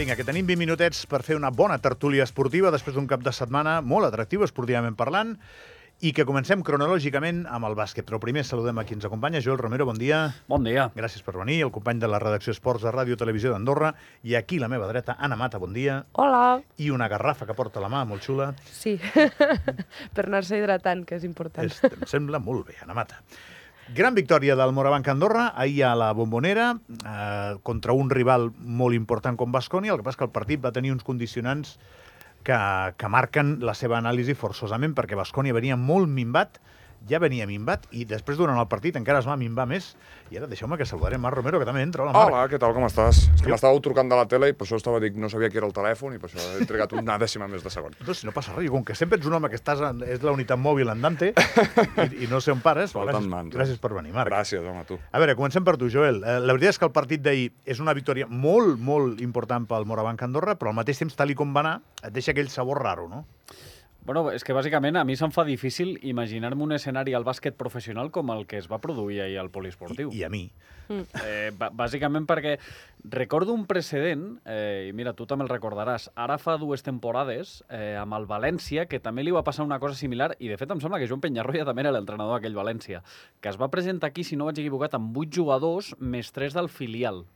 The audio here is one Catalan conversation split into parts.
Vinga, que tenim 20 minutets per fer una bona tertúlia esportiva després d'un cap de setmana molt atractiu esportivament parlant i que comencem cronològicament amb el bàsquet. Però primer saludem a qui ens acompanya. Joel Romero, bon dia. Bon dia. Gràcies per venir. El company de la redacció Esports de Ràdio Televisió d'Andorra. I aquí, a la meva dreta, Anna Mata, bon dia. Hola. I una garrafa que porta a la mà, molt xula. Sí, per anar-se hidratant, que és important. És, em sembla molt bé, Anna Mata. Gran victòria del Morabanc Andorra, ahir a la Bombonera, eh, contra un rival molt important com Bascònia. El que passa que el partit va tenir uns condicionants que, que marquen la seva anàlisi forçosament, perquè Bascònia venia molt minvat, ja venia minvat, i després, durant el partit, encara es va minvar més. I ara deixeu-me que saludaré Marc Romero, que també entra. Hola, Marc. Hola, què tal, com estàs? És que Jo- m'estàveu trucant de la tele i per això estava dic, no sabia qui era el telèfon i per això he trigat una dècima més de segon. No, si no passa res, com que sempre ets un home que estàs en, és la unitat mòbil en Dante i, i no sé on pares. però Gràcies, mans, eh? gràcies per venir, Marc. Gràcies, home, tu. A veure, comencem per tu, Joel. Eh, La veritat és que el partit d'ahir és una victòria molt, molt important pel Morabanc Andorra, però al mateix temps, tal i com va anar, et deixa aquell sabor raro, no? Bueno, és que bàsicament a mi se'm fa difícil imaginar-me un escenari al bàsquet professional com el que es va produir ahir al poliesportiu. I, I a mi. Eh, bà- bàsicament perquè recordo un precedent, eh, i mira, tu també el recordaràs, ara fa dues temporades, eh, amb el València, que també li va passar una cosa similar, i de fet em sembla que Joan Penyarroia també era l'entrenador d'aquell València, que es va presentar aquí, si no vaig equivocat, amb vuit jugadors més tres del filial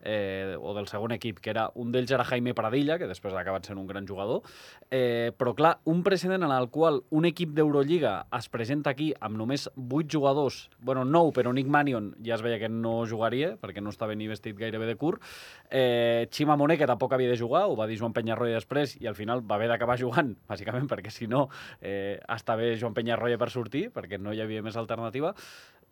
eh, o del segon equip, que era un d'ells era Jaime Pradilla, que després ha acabat sent un gran jugador, eh, però clar, un precedent en el qual un equip d'Eurolliga es presenta aquí amb només 8 jugadors, bueno, 9, però Nick Manion ja es veia que no jugaria, perquè no estava ni vestit gairebé de curt, eh, Xima Monet, que tampoc havia de jugar, ho va dir Joan Penyarroia després, i al final va haver d'acabar jugant, bàsicament perquè si no eh, està bé Joan Penyarroia per sortir, perquè no hi havia més alternativa.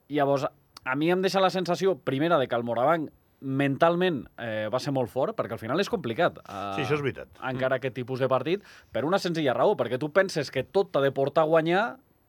Llavors, a mi em deixa la sensació, primera, de que el Morabanc mentalment eh, va ser molt fort, perquè al final és complicat. Eh, Sí, això és veritat. Encara aquest tipus de partit, per una senzilla raó, perquè tu penses que tot t'ha de portar a guanyar,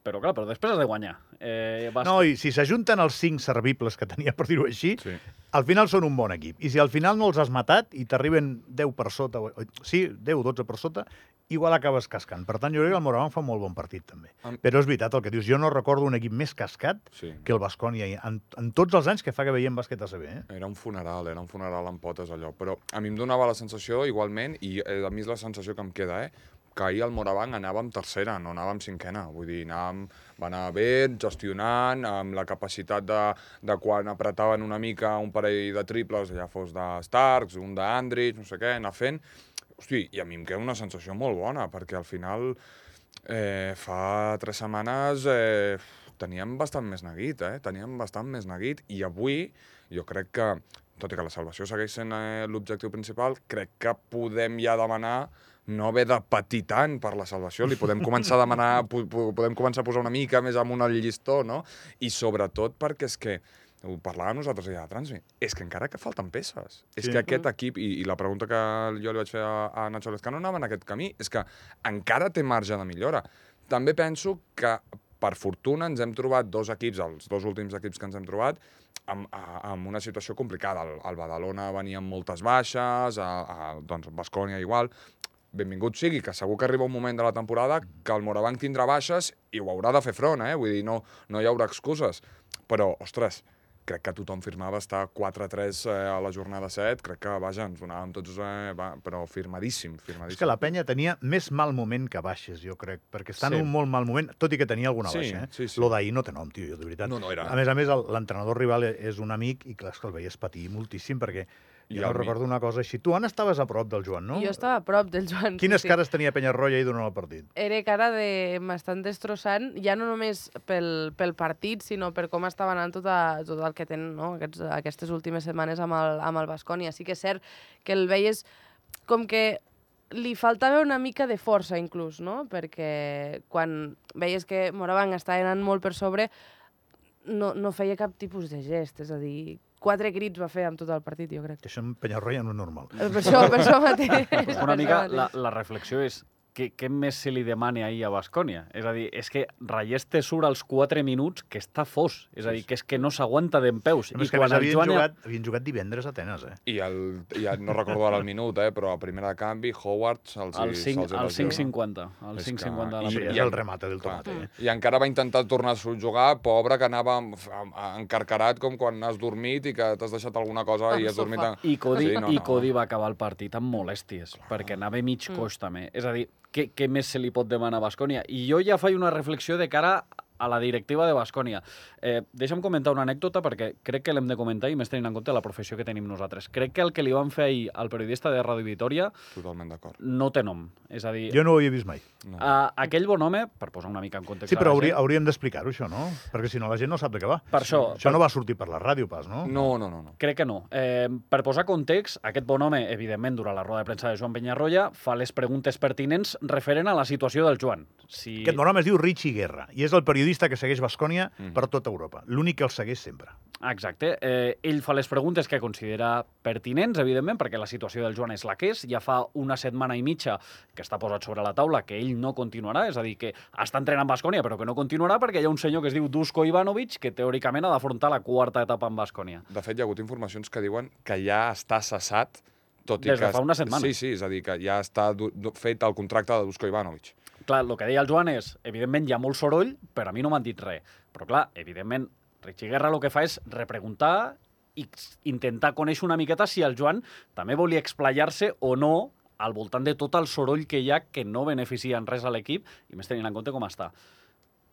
però clar, però després has de guanyar. Eh, vas... No, i si s'ajunten els cinc servibles que tenia, per dir-ho així, Sí. al final són un bon equip. I si al final no els has matat i t'arriben 10 per sota, o- sí, 10 12 per sota, igual acabes cascant. Per tant, jo crec que el Morabanc fa molt bon partit, també. Am- Però és veritat el que dius, jo no recordo un equip més cascat Sí. que el Bascònia en, en tots els anys que fa que veiem bàsquet ACB. Eh? Era un funeral, era un funeral amb potes allò. Però a mi em donava la sensació, igualment, i eh, a mi és la sensació que em queda, eh? Que ahir al Morabanc anàvem tercera, no anàvem cinquena. Vull dir, anàvem, va anar bé, gestionant, amb la capacitat de, de quan apretaven una mica un parell de triples, ja fos de Starks, un d'Andrich, no sé què, anar fent. Hosti, i a mi em queda una sensació molt bona, perquè al final eh, fa tres setmanes eh, teníem bastant més neguit, eh? Teníem bastant més neguit i avui jo crec que, tot i que la salvació segueix sent eh, l'objectiu principal, crec que podem ja demanar no haver de patir tant per la salvació, li podem començar a demanar, po po- podem començar a posar una mica més amunt el llistó, no? I sobretot perquè és que, ho parlàvem nosaltres ja a Transmi, és que encara que falten peces. És Sí. que aquest equip, i, i la pregunta que jo li vaig fer a, a Nacho Lezcano anava en aquest camí, és que encara té marge de millora. També penso que, per fortuna, ens hem trobat dos equips, els dos últims equips que ens hem trobat, amb, a- amb una situació complicada. El, el Badalona venia amb moltes baixes, a, a, doncs Bascònia igual. Benvingut sigui, que segur que arriba un moment de la temporada que el Morabanc tindrà baixes i ho haurà de fer front, eh? Vull dir, no, no hi haurà excuses. Però, ostres, crec que tothom firmava estar 4-3 eh, a la jornada 7, crec que, vaja, ens donàvem tots, eh, va, però firmadíssim, firmadíssim. És que la penya tenia més mal moment que baixes, jo crec, perquè està en Sí. un molt mal moment, tot i que tenia alguna Sí, baixa. Eh? sí, sí. Lo d'ahir no té nom, tio, de veritat. No, no, era- A més a més, l'entrenador rival e- és un amic i clar, que el veies patir moltíssim perquè I jo no mi- recordo una cosa així. Tu, Anna, estaves a prop del Joan, no? Jo estava a prop del Joan. Quines sí, sí. cares tenia Penyarroia ahir durant el partit? Era cara de m'estan destrossant, ja no només pel, pel partit, sinó per com estava anant tot, a, tot el que tenen no? Aquests, aquestes últimes setmanes amb el, amb el Bascònia. Sí que és cert que el veies com que li faltava una mica de força, inclús, no? Perquè quan veies que Morabanc estava anant molt per sobre, no, no feia cap tipus de gest, és a dir, quatre crits va fer amb tot el partit, jo crec. Que això en Penyarroia no és normal. Per això, per això mateix. Una mica la, la reflexió és què, què més se li demana ahir a Bascònia? És a dir, és que Ralleste surt als 4 minuts que està fos. És a dir, que és que no s'aguanta d'en peus. Que a més havien, jugat, havien jugat divendres a Atenes, eh? I el, ja no recordo ara el minut, eh, però a primera de canvi, Howard se'ls El 5, se'ls hi el lesiona. 5.50. El És que- 5.50 de la i- primera. el remate del tomate. Clar. Eh? I encara va intentar tornar a jugar, pobre, que anava encarcarat com quan has dormit i que t'has deixat alguna cosa i has dormit... I Cody, Sí, no, no, i no. Cody va acabar el partit amb molèsties, perquè anava mig coix també. És a dir, què, què més se li pot demanar a Bascònia? I jo ja faig una reflexió de cara a la directiva de Bascònia. Eh, deixa'm comentar una anècdota perquè crec que l'hem de comentar i més tenint en compte la professió que tenim nosaltres. Crec que el que li van fer ahir al periodista de Ràdio Vitoria Totalment d'acord. no té nom. És a dir, Jo no ho havia vist mai. No. a, aquell bon home, per posar una mica en context Sí, però hauria, gent, hauríem d'explicar-ho, això, no? Perquè si no la gent no sap de què va. per això, Això no va sortir per la ràdio, pas, no? No, no, no. no. Crec que no. Eh, per posar context, aquest bon home, evidentment, durant la roda de premsa de Joan Penyarroia, fa les preguntes pertinents referent a la situació del Joan. Si... Aquest bon home es diu Richie Guerra i és el periodista que segueix Bascònia Mhm. per tota Europa. L'únic que el segueix sempre. Exacte. Eh, ell fa les preguntes que considera pertinents, evidentment, perquè la situació del Joan és la que és. Ja fa una setmana i mitja que està posat sobre la taula que ell no continuarà, és a dir, que està entrenant Bascònia, però que no continuarà perquè hi ha un senyor que es diu Dusko Ivanovic que teòricament ha d'afrontar la quarta etapa en Bascònia. De fet, hi ha hagut informacions que diuen que ja està cessat, tot i Des de que... fa una setmana. Sí, sí, és a dir, que ja està fet el contracte de Dusko Ivanovic. Clar, el que deia el Joan és, evidentment hi ha molt soroll, però a mi no m'han dit res. Però clar, evidentment, Richie Guerra el que fa és repreguntar i intentar conèixer una miqueta si el Joan també volia explayar-se o no al voltant de tot el soroll que hi ha que no beneficia en res a l'equip i més tenint en compte com està.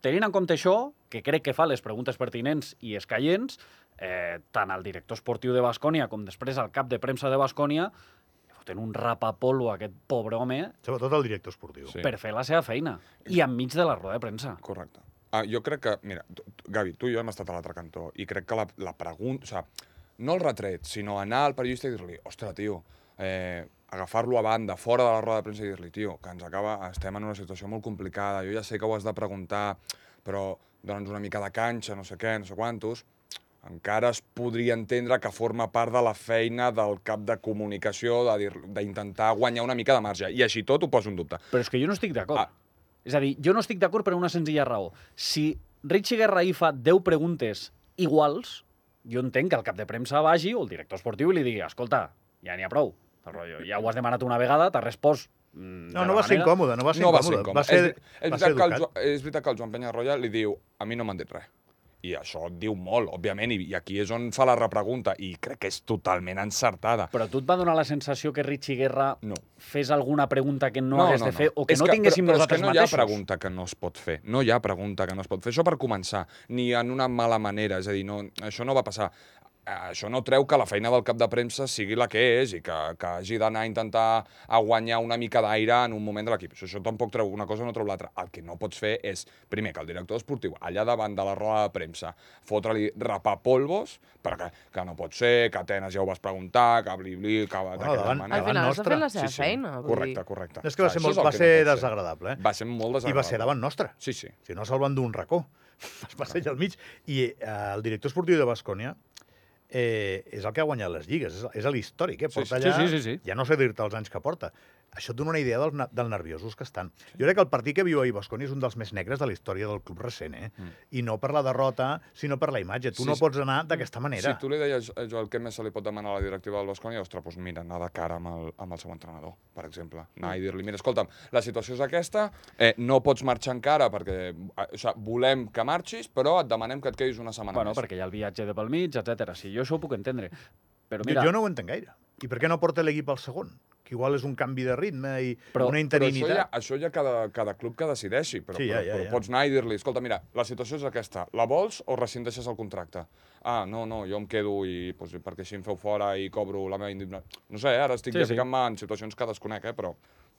Tenint en compte això, que crec que fa les preguntes pertinents i escaients, eh, tant el director esportiu de Bascònia com després el cap de premsa de Bascònia, foten un rapapolvo a aquest pobre home Sobretot el director esportiu. Sí. per fer la seva feina. I enmig de la roda de premsa. Correcte. Ah, jo crec que, mira, tu, tu- Gavi, tu i jo hem estat a l'altre cantó i crec que la, la pregunta, o sigui, no el retret, sinó anar al periodista i dir-li, ostres, tio, eh, agafar-lo a banda, fora de la roda de premsa i dir-li, tio, que ens acaba, estem en una situació molt complicada, jo ja sé que ho has de preguntar, però dona'ns una mica de canxa, no sé què, no sé quantos, encara es podria entendre que forma part de la feina del cap de comunicació, d'intentar guanyar una mica de marge. I així tot ho poso en dubte. Però és que jo no estic d'acord. Ah. És a dir, jo no estic d'acord per una senzilla raó. Si Richie Guerra ahir fa 10 preguntes iguals, jo entenc que el cap de premsa vagi o el director esportiu i li digui escolta, ja n'hi ha prou. El rotllo, ja ho has demanat una vegada, t'has respost mm, No, no va ser incòmode, no va ser no va incòmode. ser incòmode. Va ser, és, és, va ser veritat que el, és veritat que el Joan li diu a mi no m'han dit res. I això et diu molt, òbviament, i, i aquí és on fa la repregunta, i crec que és totalment encertada. Però tu et va donar la sensació que Richie Guerra No. fes alguna pregunta que no, hagués de fer o que És no tinguéssim però, però nosaltres que no hi ha mateixos? pregunta que no es pot fer. No hi ha pregunta que no es pot fer. Això per començar. Ni en una mala manera. És a dir, no, això no va passar. Això no treu que la feina del cap de premsa sigui la que és i que, que hagi d'anar a intentar a guanyar una mica d'aire en un moment de l'equip. Això, això tampoc treu una cosa, no treu l'altra. El que no pots fer és, primer, que el director esportiu, allà davant de la roda de premsa, fotre-li rapar polvos, perquè que no pot ser, que Atenes ja ho vas preguntar, que bli-bli, que... Bueno, davant- manera. Al final està nostre. fent la seva feina. vull Correcte, correcte. És que va ser, molt, va ser no desagradable, eh? Va ser molt I desagradable. va ser davant nostre. Sí, sí. Si no, salvant d'un racó. Es va ser allà al mig. I eh, el director esportiu de Bascònia eh, és el que ha guanyat les lligues, és, és l'històric, eh? Sí, Porta sí, allà, sí, sí, sí. ja no sé dir-te els anys que porta. Això et dona una idea del, na- del nerviosos que estan. Jo crec que el partit que viu ahir Bascònia és un dels més negres de la història del club recent, eh? Mm. I no per la derrota, sinó per la imatge. Tu Sí, no sí. pots anar d'aquesta manera. Si tu li deies, eh, Joel, què més se li pot demanar a la directiva del Bascònia, ostres, doncs mira, anar de cara amb el, amb el seu entrenador, per exemple. Anar i dir-li, mira, escolta'm, la situació és aquesta, eh, no pots marxar encara perquè eh, o sigui, volem que marxis, però et demanem que et quedis una setmana Bueno, més. perquè hi ha el viatge de pel mig, etc. Sí, jo això ho puc entendre. Però Jo, mira, jo no ho entenc gaire. I per què no porta l'equip al segon? Que igual és un canvi de ritme i Però- una Però això interinitat. ja, això ja cada, cada club que decideixi, però, Sí, ja, però, ja, però ja. pots anar i dir-li, escolta, mira, la situació és aquesta, la vols o rescindeixes el contracte? Ah, no, no, jo em quedo i, doncs, perquè així em feu fora i cobro la meva indemnitat. No sé, eh, ara estic Sí, sí, sí. ficant-me en situacions que desconec, eh, però,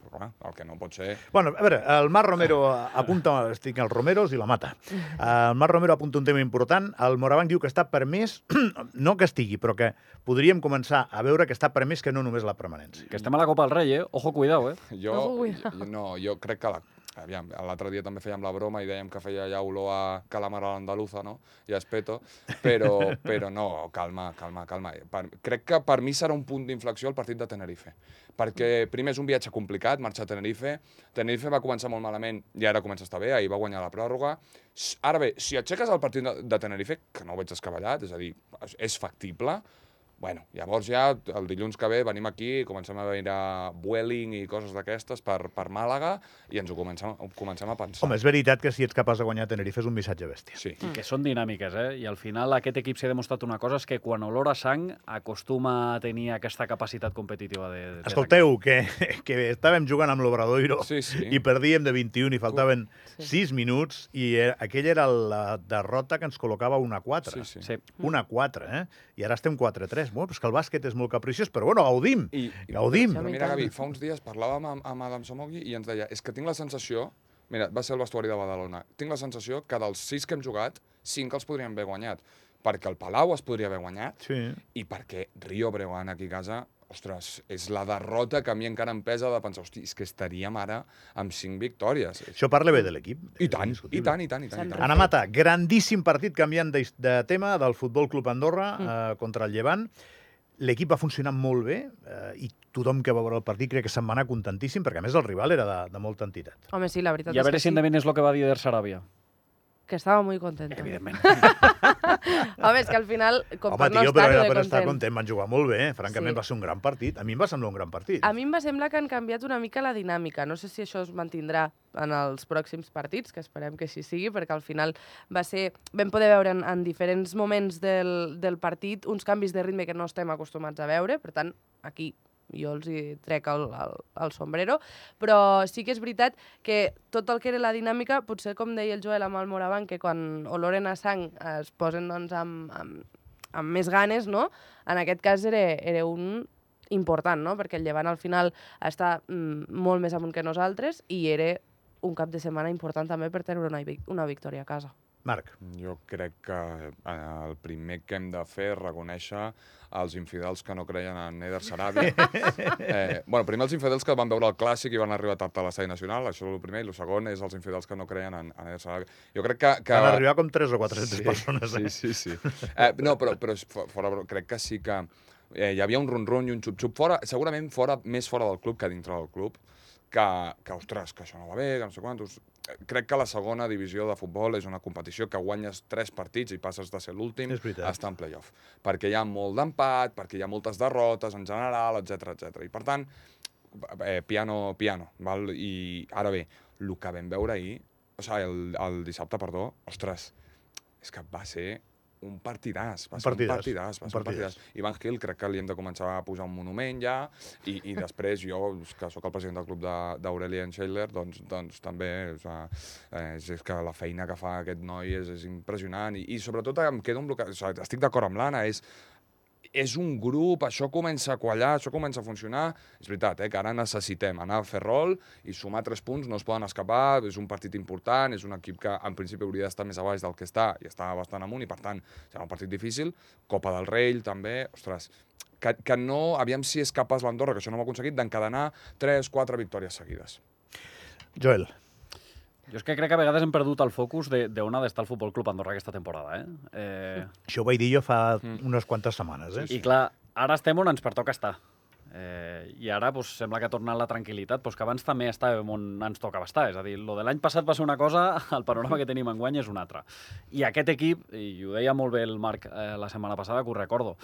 però clar, el que no pot ser... Bueno, a veure, el Marc Romero apunta, estic als Romeros i la mata. El Marc Romero apunta un tema important. El Morabanc diu que està permès, no que estigui, però que podríem començar a veure que està permès que no només la permanència. que estem a la Copa del Rei, eh? Ojo, cuidao, eh? Jo, Ojo, cuidao. no, jo crec que la, aviam, l'altre dia també fèiem la broma i dèiem que feia ja olor a calamar a l'andaluza, no? I a espeto, però, però no, calma, calma, calma. Per, crec que per mi serà un punt d'inflexió el partit de Tenerife, perquè primer és un viatge complicat, marxar a Tenerife, Tenerife va començar molt malament i ara comença a estar bé, ahir va guanyar la pròrroga. Ara bé, si aixeques el partit de, de Tenerife, que no ho veig escavallat, és a dir, és factible, Bueno, llavors ja el dilluns que ve venim aquí, comencem a veure Vueling i coses d'aquestes per, per Màlaga i ens ho comencem, ho comencem a pensar. Home, és veritat que si ets capaç de guanyar Tenerife és un missatge bèstia. Sí. I que són dinàmiques, eh? I al final aquest equip s'ha demostrat una cosa, és que quan olora sang acostuma a tenir aquesta capacitat competitiva de... de Escolteu, que, que estàvem jugant amb l'Obradoiro Sí, sí. i perdíem de 21 i faltaven Sí. 6 minuts i eh, aquella era la derrota que ens col·locava una 4. Sí, sí. Sí. Una 4, eh? I ara estem 4-3. Bueno, és que el bàsquet és molt capriciós, però bueno, gaudim. I, Gaudim. Però mira. Gavi, fa uns dies parlàvem amb, amb Adam Somogui i ens deia és que tinc la sensació, mira, va ser el vestuari de Badalona, tinc la sensació que dels sis que hem jugat, cinc els podrien haver guanyat. Perquè el Palau es podria haver guanyat Sí. i perquè Rio Breogán aquí a casa, ostres, és la derrota que a mi encara em pesa de pensar, hosti, és que estaríem ara amb cinc victòries. Això parla bé de l'equip. I és tant, i tant, i tant, i tant. I tant. Anna Mata, grandíssim partit canviant de, de tema del Futbol Club Andorra Mm. eh, contra el Llevant. L'equip va funcionar molt bé eh, i tothom que va veure el partit crec que se'n va anar contentíssim perquè a més el rival era de, de molta entitat. Home, sí, la veritat I a és veure si sí, endevines el que va dir Der Sarabia. que estava molt content. Evidentment. Home, és que al final, com Home, per no tio, però estar-ho era de per estar content, van jugar molt bé, eh? francament Sí. va ser un gran partit. A mi em va semblar un gran partit. A mi em va semblar que han canviat una mica la dinàmica. No sé si això es mantindrà en els pròxims partits, que esperem que així sigui, perquè al final va ser... Vam poder veure en, en diferents moments del, del partit uns canvis de ritme que no estem acostumats a veure, per tant, aquí jo els hi trec el, el, el sombrero, però sí que és veritat que tot el que era la dinàmica, potser com deia el Joel amb el Moravan, que quan oloren a sang es posen doncs, amb, amb, amb més ganes, no? En aquest cas era, era un important, no? Perquè el Llevant al final està mm, molt més amunt que nosaltres i era un cap de setmana important també per treure una, una victòria a casa. Marc, Jo crec que eh, el primer que hem de fer és reconèixer els infidels que no creien en Eder Sarabia. eh, bueno, primer els infidels que van veure el clàssic i van arribar tard a l'estadi nacional, això és el primer, i el segon és els infidels que no creien en, en Eder Sarabia. Jo crec que... que... van arribar com 3 o 400 persones. Eh? Sí, sí, sí. Eh, no, però, però fo- fora, crec que sí que eh, hi havia un run-run i un xup-xup fora, segurament fora, més fora del club que dintre del club, que, que, ostres, que això no va bé, que no sé quantos... Crec que la segona divisió de futbol és una competició que guanyes tres partits i passes de ser l'últim a estar en playoff. Perquè hi ha molt d'empat, perquè hi ha moltes derrotes en general, etc etc. I per tant, eh, piano, piano, val? I ara bé, el que vam veure ahir, o sigui, el, el dissabte, perdó, ostres, és que va ser un partidàs, va Un ser partidàs, un partidàs, va un ser un partidàs. partidàs. Ivan Gil crec que li hem de començar a posar un monument ja, i, i després jo, que sóc el president del club de- d'Aurelien Scheidler, doncs, doncs també, o sigui, eh, és, és que la feina que fa aquest noi és, és impressionant, i, i sobretot em quedo amb el que, o sigui, estic d'acord amb l'Anna, és, és un grup, això comença a quallar, això comença a funcionar. És veritat, eh, que ara necessitem anar a fer rol i sumar tres punts, no es poden escapar, és un partit important, és un equip que en principi hauria d'estar més a baix del que està i està bastant amunt i per tant serà un partit difícil. Copa del Rei també, ostres, que, que no, aviam si és capaç l'Andorra, que això no ho ha aconseguit, d'encadenar 3-4 victòries seguides. Joel, Jo és que crec que a vegades hem perdut el focus de- d'on ha d'estar el Futbol Club Andorra aquesta temporada. Eh? Eh, això ho vaig dir jo fa Mm. unes quantes setmanes. Eh? I clar, ara estem on ens pertoca estar. Eh, I ara pues, sembla que ha tornat la tranquil·litat, pues, que abans també estàvem on ens tocava estar. És a dir, lo de l'any passat va ser una cosa, el panorama que tenim enguany és un altre. I aquest equip, i ho deia molt bé el Marc eh, la setmana passada, que ho recordo,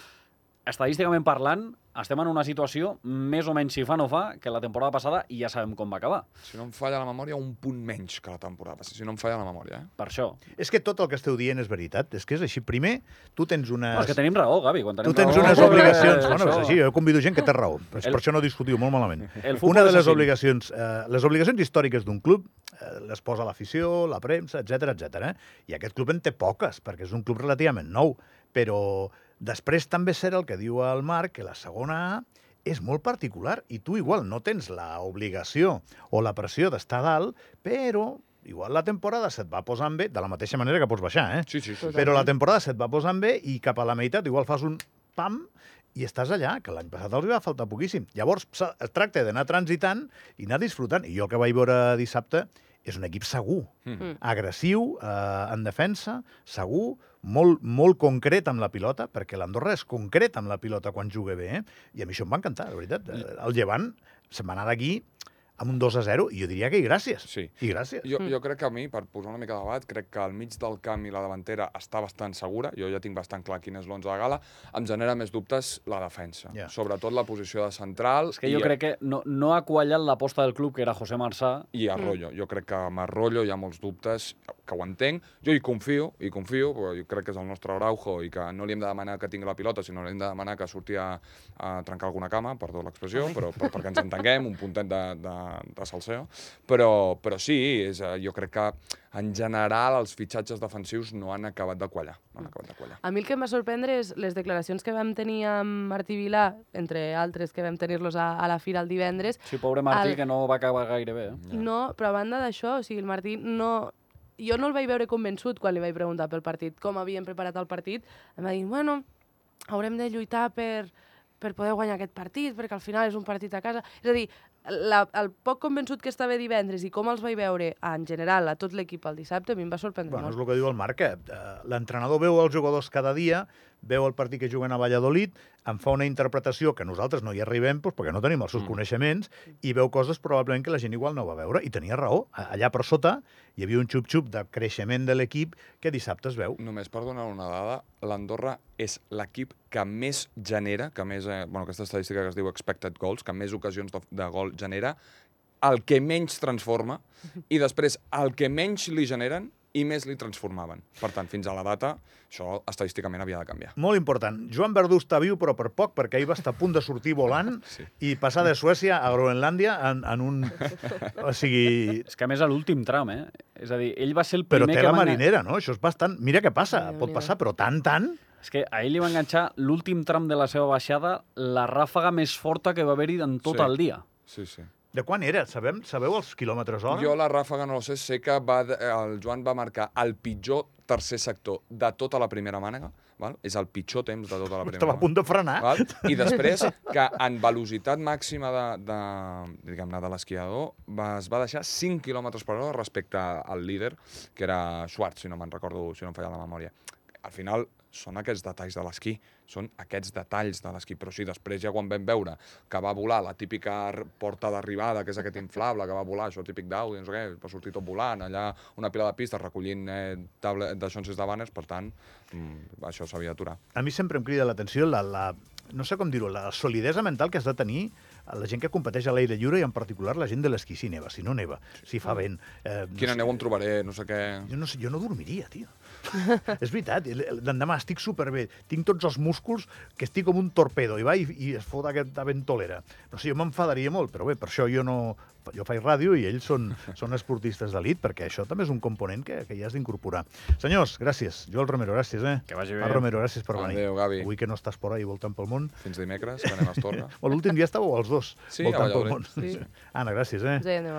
estadísticament parlant, estem en una situació més o menys si fa no fa que la temporada passada i ja sabem com va acabar. Si no em falla la memòria, un punt menys que la temporada. passada, Si no em falla la memòria, eh? Per això. És que tot el que esteu dient és veritat. És que és així. Primer, tu tens unes... No, és que tenim raó, Gavi. Quan tenim Tu tens raó, unes eh, obligacions. Bueno, és així, jo convido gent que té raó. Per, El- per això no discutiu molt malament. Una de les obligacions, eh, les obligacions històriques d'un club eh, les posa l'afició, la premsa, etc etc. Eh? I aquest club en té poques, perquè és un club relativament nou. Però després també serà el que diu el Marc, que la segona A és molt particular i tu igual no tens la obligació o la pressió d'estar dalt, però igual la temporada se't va posant bé, de la mateixa manera que pots baixar, eh? Sí, sí, sí. Però la temporada se't va posant bé i cap a la meitat igual fas un pam i estàs allà, que l'any passat els va faltar poquíssim. Llavors, es tracta d'anar transitant i anar disfrutant. I jo que vaig veure dissabte és un equip segur, Mm. agressiu eh, en defensa, segur, molt, molt concret amb la pilota, perquè l'Andorra és concret amb la pilota quan juga bé, eh? i a mi això em va encantar, la veritat. Eh, El Llevant se'n va anar d'aquí amb un 2 a 0, i jo diria que i gràcies. Sí. I gràcies. Jo, jo crec que a mi, per posar una mica de debat, crec que al mig del camp i la davantera està bastant segura. Jo ja tinc bastant clar quin és l'11 de gala. Em genera més dubtes la defensa. Ja. Sobretot la posició de central. És que jo i, crec que no, no ha quallat l'aposta del club, que era José Marsà, I Arroyo. Jo crec que amb Arroyo hi ha molts dubtes, que ho entenc. Jo hi confio, hi confio, però jo crec que és el nostre Araujo i que no li hem de demanar que tingui la pilota, sinó li hem de demanar que surti a, a trencar alguna cama, perdó l'expressió, però, però perquè ens entenguem, un puntet de, de, de salseo. Però, però sí, és, eh, jo crec que en general els fitxatges defensius no han acabat de quallar. No han acabat de quallar. A mi el que em va sorprendre és les declaracions que vam tenir amb Martí Vilà, entre altres que vam tenir-los a, a la fira el divendres. sí, pobre Martí, El- que no va acabar gaire bé. Eh? No, però a banda d'això, o sigui, el Martí no... Jo no el vaig veure convençut quan li vaig preguntar pel partit, com havien preparat el partit. Em va dir, bueno, haurem de lluitar per, per poder guanyar aquest partit, perquè al final és un partit a casa. És a dir, la, el poc convençut que estava divendres i com els vaig veure en general a tot l'equip el dissabte, a mi em va sorprendre Bueno, és molt. el que diu el Marc, que eh, l'entrenador veu els jugadors cada dia, veu el partit que juguen a Valladolid, en fa una interpretació que nosaltres no hi arribem doncs, perquè no tenim els seus Mm. coneixements i veu coses probablement que la gent igual no va veure. I tenia raó. Allà per sota hi havia un xup-xup de creixement de l'equip que dissabte es veu. Només per donar una dada, l'Andorra és l'equip que més genera, que més, eh, bueno, aquesta estadística que es diu expected goals, que més ocasions de, de gol genera, el que menys transforma, i després el que menys li generen i més li transformaven. Per tant, fins a la data, això estadísticament havia de canviar. Molt important. Joan Verdú està viu, però per poc, perquè ahir va estar a punt de sortir volant Sí. i passar de Suècia a Groenlàndia en, en un... O sigui, És que a més a l'últim tram, eh? És a dir, ell va ser el però primer té que la va... engan- marinera, no? Això és bastant... Mira què passa, Déu-n'hi-do. pot passar, però tant, tant... És que a ell li va enganxar l'últim tram de la seva baixada la ràfaga més forta que va haver-hi en tot Sí. el dia. Sí, sí. De quan era? Sabem, sabeu els quilòmetres hora? Jo la ràfaga no sé, sé que va, el Joan va marcar el pitjor tercer sector de tota la primera mànega, val? és el pitjor temps de tota la primera Estava a punt de frenar. Val? I després, que en velocitat màxima de, de, diguem-ne, de l'esquiador va, es va deixar 5 km per hora respecte al líder, que era Schwartz, si no me'n recordo, si no em falla la memòria. Al final, són aquests detalls de l'esquí, són aquests detalls de l'esquí, però sí, després ja quan vam veure que va volar la típica porta d'arribada, que és aquest inflable, que va volar, això típic d'Audi, no sé què, va sortir tot volant, allà una pila de pistes recollint eh, table, daixonses de banners, per tant, mm, això s'havia d'aturar. A mi sempre em crida l'atenció la, la, no sé com dir-ho, la solidesa mental que has de tenir la gent que competeix a l'aire lliure i en particular la gent de l'esquí si neva, si no neva, si fa vent. Eh, no Quina sé, neu em trobaré, no sé què... Jo no, sé, jo no dormiria, tio. és veritat, l'endemà estic superbé, tinc tots els músculs que estic com un torpedo i va i, i es fot aquesta ventolera. No sé, jo m'enfadaria molt, però bé, per això jo no... Jo faig ràdio i ells són, són esportistes d'elit, perquè això també és un component que, que hi has d'incorporar. Senyors, gràcies. Joel Romero, gràcies, eh? Que vagi bé. Marc Romero, gràcies per venir. Adéu, Gavi. Avui que no estàs por ahí voltant pel món. Fins dimecres, que anem a Estorga. Bueno, L'últim dia estàveu els dos Sí, a voltant pel món. Sí. Anna, gràcies, eh? Sí, anem